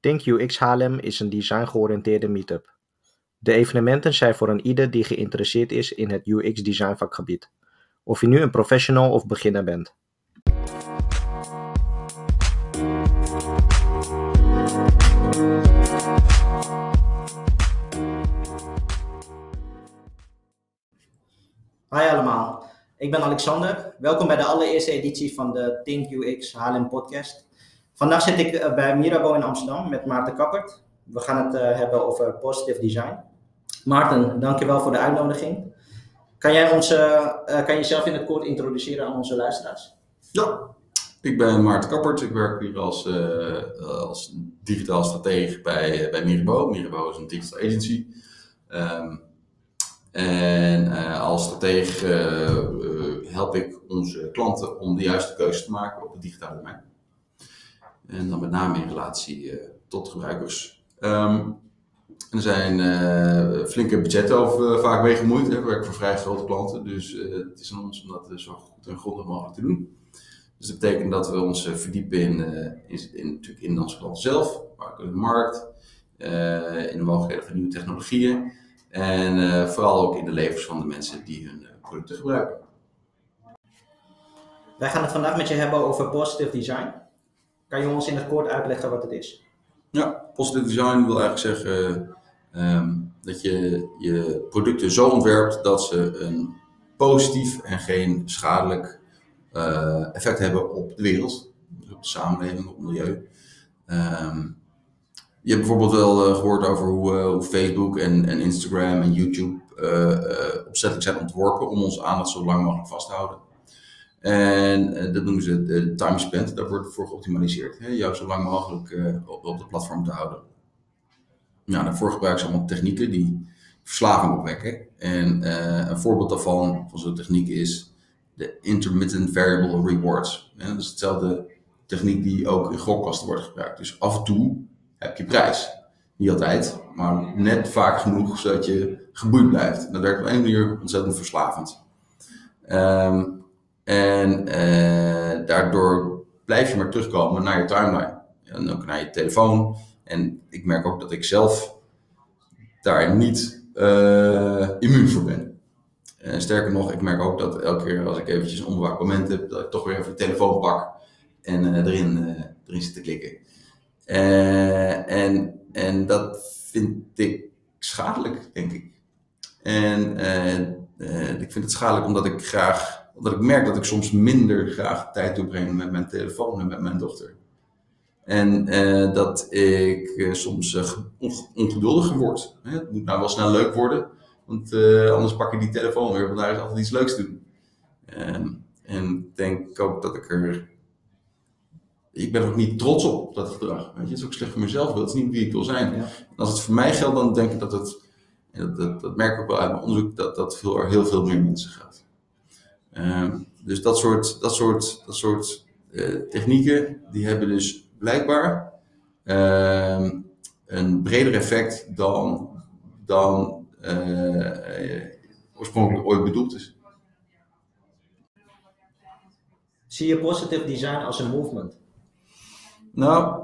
Think UX Haarlem is een design-georiënteerde meetup. De evenementen zijn voor een ieder die geïnteresseerd is in het UX-design vakgebied, of je nu een professional of beginner bent. Hi allemaal, ik ben Alexander. Welkom bij de allereerste editie van de Think UX Haarlem podcast. Vandaag zit ik eh, bij Mirabeau in Amsterdam met Maarten Kappert. We gaan het uh, hebben over positive design. Maarten, dankjewel voor de uitnodiging. Kan jij ons, uh, kan je jezelf in het kort introduceren aan onze luisteraars? Ja, ik ben Maarten Kappert. Ik werk hier als, als digitaal stratege bij, bij Mirabeau. Mirabeau is een digital agency. Um, en als stratege help ik onze klanten om de juiste keuze te maken op het digitale domein. En dan met name in relatie uh, tot gebruikers. Um, er zijn uh, flinke budgetten over, uh, vaak mee gemoeid. We werken voor vrij grote klanten, dus het is aan ons om dat zo goed en grondig mogelijk te doen. Dus dat betekent dat we ons verdiepen in, in, natuurlijk in onze klanten zelf, maar ook in de markt, in de mogelijkheden van nieuwe technologieën en vooral ook in de levens van de mensen die hun producten gebruiken. Wij gaan het vandaag met je hebben over positive design. Kan je ons in het kort uitleggen wat het is? Ja, positive design wil eigenlijk zeggen um, dat je je producten zo ontwerpt dat ze een positief en geen schadelijk uh, effect hebben op de wereld, op de samenleving, op het milieu. Um, je hebt bijvoorbeeld wel uh, gehoord over hoe, uh, hoe Facebook en, en, Instagram en YouTube opzettelijk zijn ontworpen om onze aandacht zo lang mogelijk vast te houden. En uh, dat noemen ze de time spent. Daar wordt voor geoptimaliseerd. Hè? Jou zo lang mogelijk uh, op, op de platform te houden. Nou, daarvoor gebruiken ze allemaal technieken die verslaving opwekken. En een voorbeeld daarvan, van zo'n techniek, is de intermittent variable rewards. Dat is hetzelfde techniek die ook in gokkasten wordt gebruikt. Dus af en toe heb je prijs. Niet altijd, maar net vaak genoeg zodat je geboeid blijft. Dat werkt op een manier ontzettend verslavend. Um, en uh, daardoor blijf je maar terugkomen naar je timeline. En ook naar je telefoon. En ik merk ook dat ik zelf daar niet uh, immuun voor ben. En sterker nog, ik merk ook dat elke keer als ik eventjes een onbewaakt moment heb, dat ik toch weer even de telefoon pak en erin, erin zit te klikken. en, en dat vind ik schadelijk, denk ik. En ik vind het schadelijk omdat ik graag dat ik merk dat ik soms minder graag tijd doorbreng met mijn telefoon en met mijn dochter. En uh, dat ik uh, soms uh, ongeduldiger word. Hè? Het moet nou wel snel leuk worden, want anders pak ik die telefoon weer, want daar is altijd iets leuks te doen. En ik denk ook dat ik er. Ik ben ook niet trots op dat gedrag. Weet je? Het is ook slecht voor mezelf, dat is niet wie ik wil zijn. Ja. Als het voor mij geldt, dan denk ik dat het. Dat, dat, dat merk ik ook wel uit mijn onderzoek, dat dat veel, heel veel meer mensen gaat. Uh, dus dat soort, dat soort, dat soort uh, technieken, die hebben dus blijkbaar uh, een breder effect dan, dan uh, oorspronkelijk ooit bedoeld is. Zie je positive design als een movement? Nou,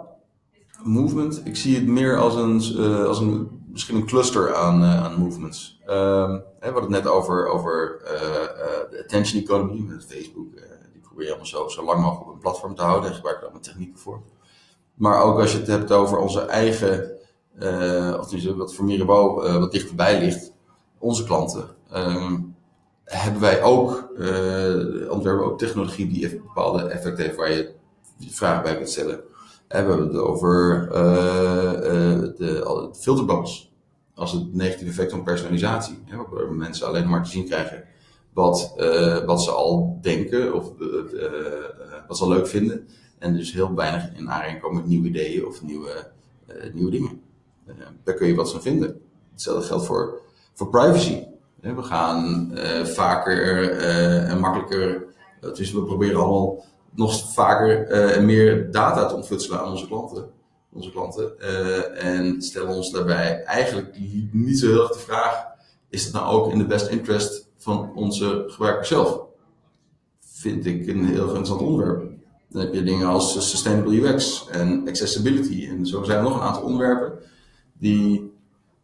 movement, ik zie het meer als een, als een misschien een cluster aan, uh, aan movements. Um, we hadden het net over, over uh, uh, de attention economy met Facebook. die probeer je allemaal zo, zo lang mogelijk op een platform te houden en gebruik daar allemaal technieken voor. Maar ook als je het hebt over onze eigen, of dus wat voor Mirabeau wat dichterbij ligt, onze klanten. Um, hebben wij ook, ontwerpen ook technologie die een bepaalde effect heeft waar je vragen bij kunt stellen. we hebben het over uh, uh, de, de als het negatieve effect van personalisatie. Hè, mensen alleen maar te zien krijgen wat, uh, wat ze al denken of uh, uh, wat ze al leuk vinden. En dus heel weinig in aanraking komen met nieuwe ideeën of nieuwe, nieuwe dingen. daar kun je wat van vinden. Hetzelfde geldt voor, voor privacy. we gaan vaker en makkelijker, dus we proberen allemaal nog vaker en meer data te ontfutselen aan onze klanten onze klanten. Uh, en stellen ons daarbij eigenlijk niet zo heel erg de vraag: is het nou ook in de best interest van onze gebruikers zelf? Vind ik een heel interessant onderwerp. Dan heb je dingen als sustainable UX en accessibility. En zo zijn er nog een aantal onderwerpen die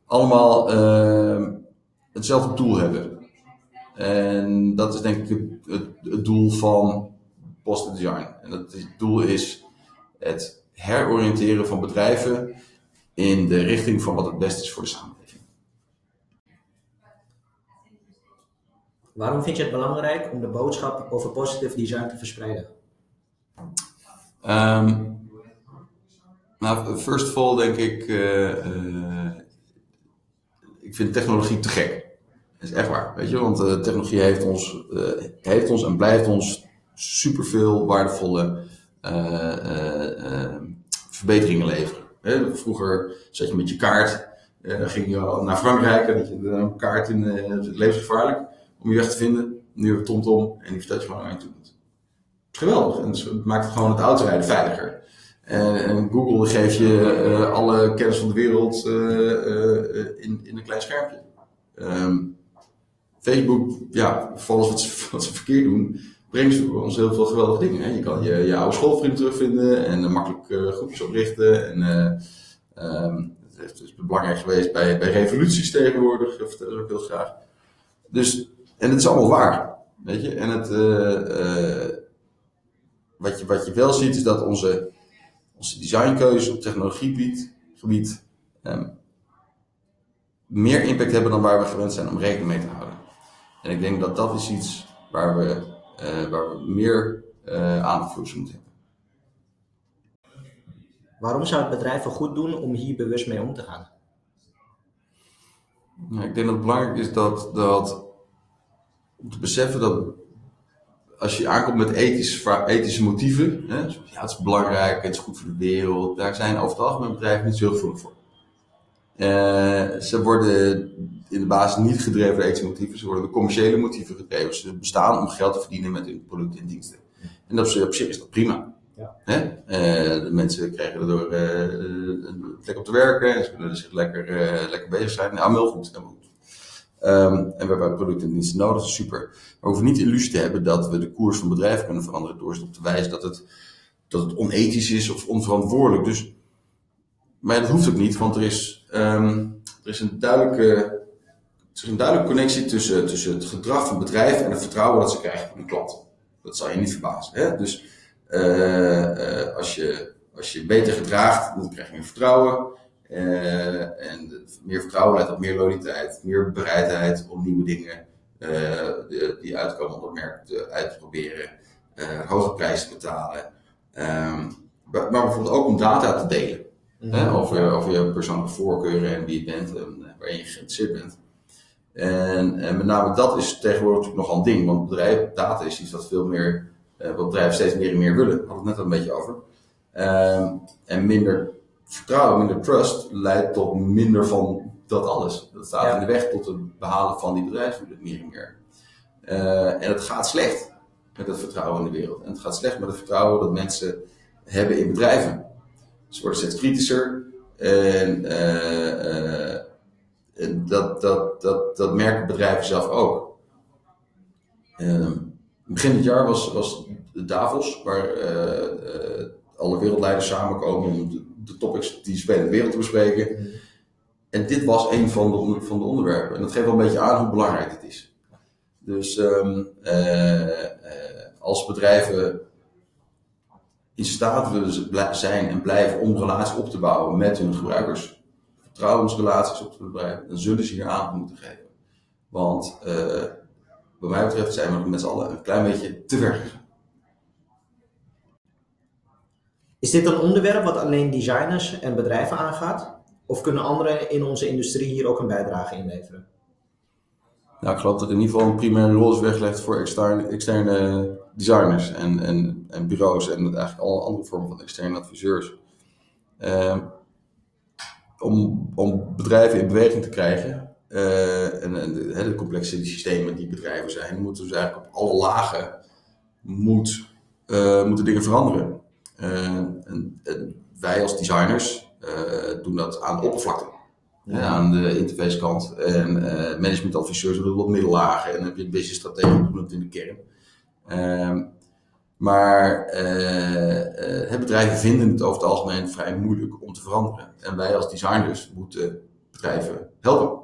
allemaal ehm, hetzelfde doel hebben. En dat is denk ik het, het, doel van Positive Design. En dat het doel is het heroriënteren van bedrijven in de richting van wat het beste is voor de samenleving. Waarom vind je het belangrijk om de boodschap over positive design te verspreiden? Um, nou, first of all denk ik, uh, uh, ik vind technologie te gek. Dat is echt waar, weet je, want uh, technologie heeft ons, heeft ons en blijft ons superveel waardevolle verbeteringen leveren. Hè? Vroeger zat je met je kaart, ging je naar Frankrijk en had je een kaart in het levensgevaarlijk om je weg te vinden. Nu hebben TomTom en die vertelt je gewoon waar je toe moet. Geweldig en het maakt gewoon het autorijden veiliger. En, Google geeft je alle kennis van de wereld in, in een klein schermpje. Um, Facebook, ja, voor alles wat ze, wat ze verkeerd doen, ze ons heel veel geweldige dingen. Hè. Je kan je, je oude schoolvrienden terugvinden en makkelijk groepjes oprichten. En, um, het is belangrijk geweest bij, bij revoluties tegenwoordig, vertellen ze ook heel graag. Dus, en het is allemaal waar. Weet je, en het, wat, je, wat je wel ziet is dat onze onze designkeuzes op technologiegebied gebied, um, meer impact hebben dan waar we gewend zijn om rekening mee te houden. En ik denk dat dat is iets waar we, uh, waar we meer uh, aandacht voor moeten hebben. Waarom zou het bedrijf goed doen om hier bewust mee om te gaan? Nou, ik denk dat het belangrijk is dat, dat om te beseffen dat als je aankomt met ethische, ethische motieven, hè, ja, het is belangrijk, het is goed voor de wereld, daar zijn over het algemeen bedrijven niet zo heel gevoelig voor. Uh, ze worden in de basis niet gedreven door ethische motieven, ze worden door commerciële motieven gedreven. Ze bestaan om geld te verdienen met hun producten en diensten. En dat, op zich is dat prima. Ja. Hè? Uh, de mensen krijgen erdoor uh, een plek op te werken en ze kunnen zich lekker, lekker bezig zijn. Nou, heel goed. Heel goed. Um, en we hebben producten en diensten nodig, super. Maar we hoeven niet de illusie te hebben dat we de koers van bedrijven kunnen veranderen door ze op te wijzen dat het, dat het onethisch is of onverantwoordelijk. Dus, maar dat hoeft ook niet, want er is, um, er is een duidelijke, er is een duidelijke connectie tussen, tussen het gedrag van bedrijven en het vertrouwen dat ze krijgen van de klanten. Dat zal je niet verbazen. Hè? Dus uh, uh, als, je, als je beter gedraagt, dan krijg je meer vertrouwen. Uh, en meer vertrouwen leidt tot meer loyaliteit, meer bereidheid om nieuwe dingen die uitkomen op het merk uit te proberen, hoge prijzen te betalen. Um, maar, bijvoorbeeld ook om data te delen. Mm -hmm. over, over je persoonlijke voorkeuren en wie je bent en waarin je geïnteresseerd bent. En, en, met name dat is tegenwoordig natuurlijk nogal een ding, want bedrijf, data is iets wat veel meer, wat bedrijven steeds meer en meer willen. Daar we het net al een beetje over. Um, en minder vertrouwen, minder trust, leidt tot minder van dat alles. Dat staat in de weg tot het behalen van die bedrijfsdoelen meer en meer. Uh, en het gaat slecht met het vertrouwen in de wereld. En het gaat slecht met het vertrouwen dat mensen hebben in bedrijven. Ze worden steeds kritischer. En, uh, uh, en dat, dat, dat, dat merken bedrijven zelf ook. begin dit jaar was, was de Davos, waar alle wereldleiders samenkomen om de topics die spelen in de wereld te bespreken. En dit was een van de, van de onderwerpen. En dat geeft wel een beetje aan hoe belangrijk het is. Dus uh, als bedrijven in staat willen zijn en blijven om relaties op te bouwen met hun gebruikers, vertrouwensrelaties op te bedrijven, dan zullen ze hier aandacht moeten geven. Want uh, wat mij betreft zijn we met z'n allen een klein beetje te ver gegaan. Is dit een onderwerp wat alleen designers en bedrijven aangaat? Of kunnen anderen in onze industrie hier ook een bijdrage in leveren? Nou, ik geloof dat in ieder geval een primaire rol is weggelegd voor externe, externe designers en, en, en bureaus en eigenlijk alle andere vormen van externe adviseurs. Uh, om, om bedrijven in beweging te krijgen uh, en, de, complexe systemen die bedrijven zijn, moeten dus eigenlijk op alle lagen moet, uh, moeten dingen veranderen. Eh, en, en, wij als designers uh, doen dat aan de oppervlakte. Ja. aan de interfacekant. En uh, managementadviseurs doen wat middellagen. En dan heb je business strategen doen het in de kern. Uh, Maar uh, bedrijven vinden het over het algemeen vrij moeilijk om te veranderen. En wij als designers moeten bedrijven helpen.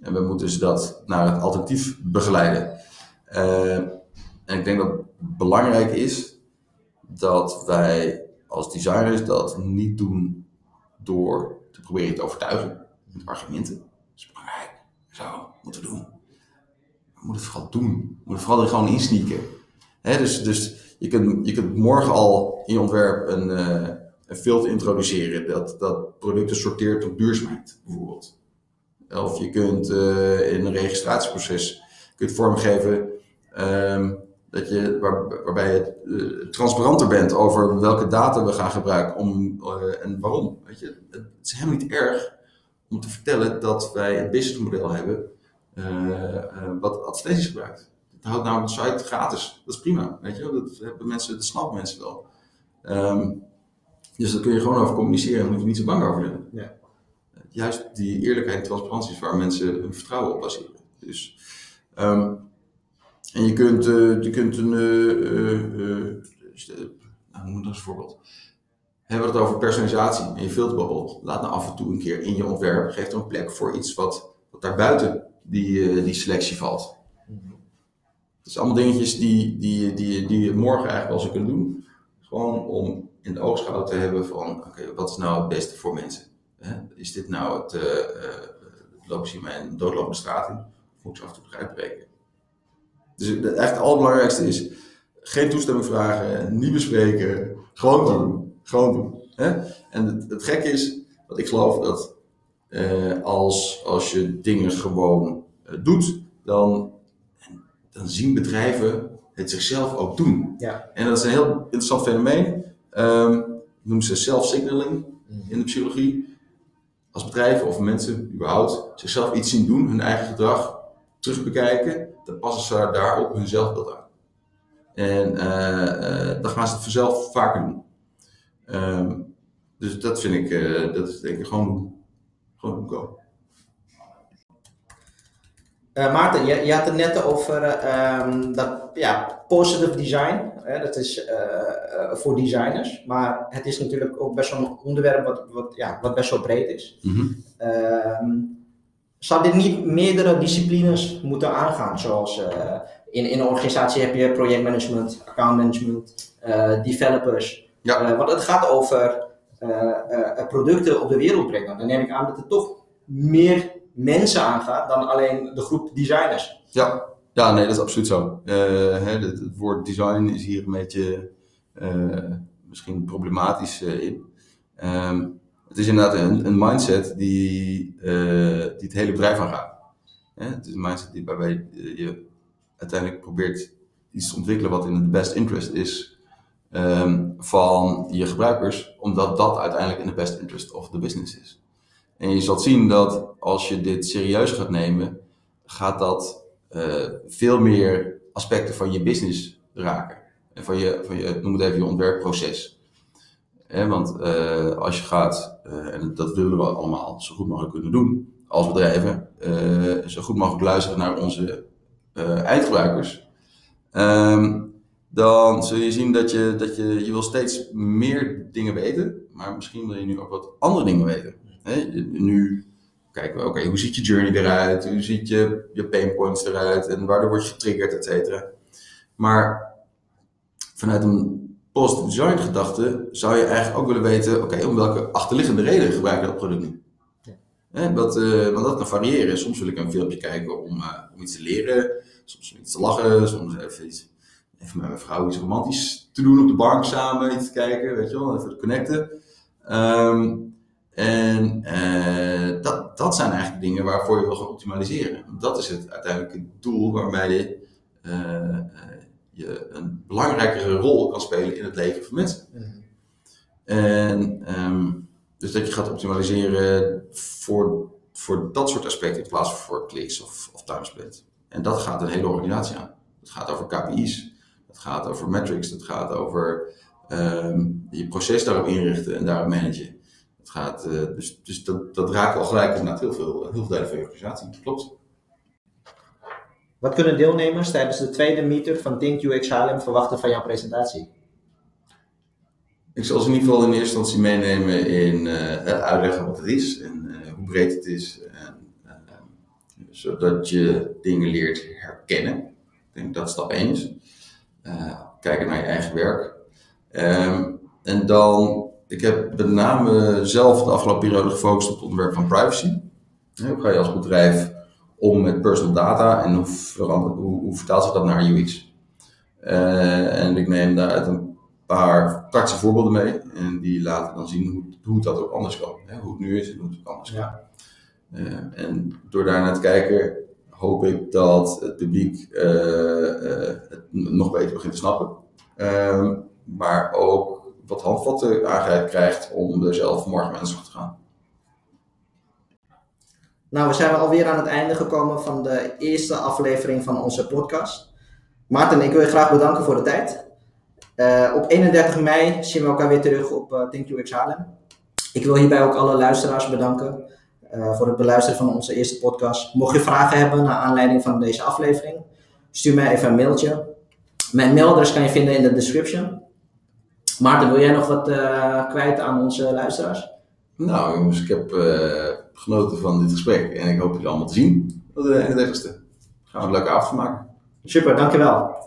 En we moeten ze dat naar het alternatief begeleiden. Uh, en ik denk dat het belangrijk is dat wij als designers dat niet doen door te proberen te overtuigen met argumenten. Dat is belangrijk. Zo, moeten we doen. We moeten het vooral doen. We moeten vooral er gewoon insneaken. He, dus dus je, kunt, je kunt morgen al in je ontwerp een, uh, een filter introduceren dat, dat producten sorteert op duurzaamheid, bijvoorbeeld. Of je kunt uh, in een registratieproces kunt vormgeven um, dat je, waar, waarbij je uh, transparanter bent over welke data we gaan gebruiken om, en waarom. Weet je? Het is helemaal niet erg om te vertellen dat wij een businessmodel hebben uh, wat advertenties gebruikt. Het houdt namelijk de site gratis. Dat is prima. Weet je? Dat, hebben mensen, dat snappen mensen wel. Um, dus daar kun je gewoon over communiceren en daar hoef je niet zo bang over zijn. Ja. Juist die eerlijkheid en transparantie is waar mensen hun vertrouwen op baseren. Dus, um, en je kunt, uh, je kunt een, uh, nou, noem dat als voorbeeld. Hebben we het over personalisatie en je filterbubble. Laat nou af en toe een keer in je ontwerp, geef er een plek voor iets wat, wat daar buiten die, die selectie valt. Het zijn allemaal dingetjes die, die, die, die je morgen eigenlijk wel zou kunnen doen. Gewoon om in de oogschouw te hebben van, oké, wat is nou het beste voor mensen? Is dit nou het, uh, uh, lopen ze mijn doodlopende straat in? Of moet ik ze af en toe begrijpen breken? Dus het echt het allerbelangrijkste is geen toestemming vragen, niet bespreken, gewoon doen. Gewoon doen. Hè? En het, het gekke is, dat ik geloof dat uh, als, als je dingen gewoon uh, doet, dan, dan zien bedrijven het zichzelf ook doen. Ja. En dat is een heel interessant fenomeen. Um, noemen ze self-signaling in de psychologie. Als bedrijven of mensen überhaupt zichzelf iets zien doen, hun eigen gedrag terugbekijken, dan passen ze daarop hun zelfbeeld aan. En uh, dan gaan ze het vanzelf vaker doen. Um, dus dat vind ik, uh, dat is denk ik gewoon, gewoon go. Maarten, je, je, had het net over um, dat ja, positive design. Hè, dat is voor designers. Maar het is natuurlijk ook best wel een onderwerp wat, wat, ja, wat best wel breed is. Mm -hmm. um, zou dit niet meerdere disciplines moeten aangaan? Zoals uh, in, in een organisatie heb je projectmanagement, accountmanagement, uh, developers. Ja. Uh, want het gaat over producten op de wereld brengen. Dan neem ik aan dat er toch meer mensen aangaat dan alleen de groep designers. Ja, ja nee, dat is absoluut zo. Hè, het, het, woord design is hier een beetje misschien problematisch in. Um, het is inderdaad een, een mindset die, uh, die het hele bedrijf aangaat. Het is een mindset die, waarbij je uiteindelijk probeert iets te ontwikkelen wat in het best interest is um, van je gebruikers, omdat dat uiteindelijk in de best interest of the business is. En je zult zien dat als je dit serieus gaat nemen, gaat dat uh, veel meer aspecten van je business raken. En van je, van je noem het even je ontwerpproces want uh, als je gaat, uh, en dat willen we allemaal zo goed mogelijk kunnen doen als bedrijven, uh, zo goed mogelijk luisteren naar onze eindgebruikers, um, dan zul je zien dat je, dat je, je wil steeds meer dingen weten, maar misschien wil je nu ook wat andere dingen weten. nu kijken we, oké, hoe ziet je journey eruit? Hoe ziet je, je pain points eruit? En waardoor word je getriggerd, et cetera. Maar vanuit een positive design gedachte zou je eigenlijk ook willen weten, oké, om welke achterliggende reden gebruik je dat product nu? Ja. uh, want dat kan variëren. Soms wil ik een filmpje kijken om, uh, om iets te leren, soms om iets te lachen, soms even iets, even met mijn vrouw iets romantisch te doen op de bank samen, iets te kijken, weet je wel, even te connecten. Um, en uh, dat, dat zijn eigenlijk dingen waarvoor je wil gaan optimaliseren. Dat is het uiteindelijke doel waarmee je je een belangrijkere rol kan spelen in het leven van mensen. En um, dus dat je gaat optimaliseren voor, voor dat soort aspecten in plaats van voor kliks of, of timesplit. En dat gaat een hele organisatie aan. Het gaat over KPI's, het gaat over metrics, het gaat over um, je proces daarop inrichten en daarop managen. Het gaat, uh, dus dus dat, dat raakt al gelijk inderdaad heel veel, heel veel delen van je organisatie. Klopt. Wat kunnen deelnemers tijdens de tweede meetup van Think UX Haarlem verwachten van jouw presentatie? Ik zal ze in ieder geval in eerste instantie meenemen in uitleggen wat het is en hoe breed het is. En, zodat je dingen leert herkennen. Ik denk dat stap 1 is. Kijken naar je eigen werk. Ehm, en dan, ik heb met name zelf de afgelopen periode gefocust op het onderwerp van privacy. Hoe ga je als bedrijf om met personal data en hoe, hoe, hoe vertaalt zich dat naar UX? Uh, en ik neem daaruit een paar praktische voorbeelden mee en die laten dan zien hoe, hoe dat ook anders kan. Hè? Hoe het nu is en hoe het ook anders kan. Ja. Uh, en door daar naar te kijken hoop ik dat het publiek uh, het nog beter begint te snappen. Ehm, maar ook wat handvatten aangereikt krijgt om er zelf morgen mee aan te gaan. Nou, we zijn alweer aan het einde gekomen van de eerste aflevering van onze podcast. Maarten, ik wil je graag bedanken voor de tijd. Uh, op 31 mei zien we elkaar weer terug op uh, Haarlem. Ik wil hierbij ook alle luisteraars bedanken uh, voor het beluisteren van onze eerste podcast. Mocht je vragen hebben naar aanleiding van deze aflevering, stuur mij even een mailtje. Mijn mailadres kan je vinden in de description. Maarten, wil jij nog wat kwijt aan onze luisteraars? Nou jongens, ik heb genoten van dit gesprek. En ik hoop jullie allemaal te zien op de 31ste. Gaan we een leuke avond maken. Super, dankjewel.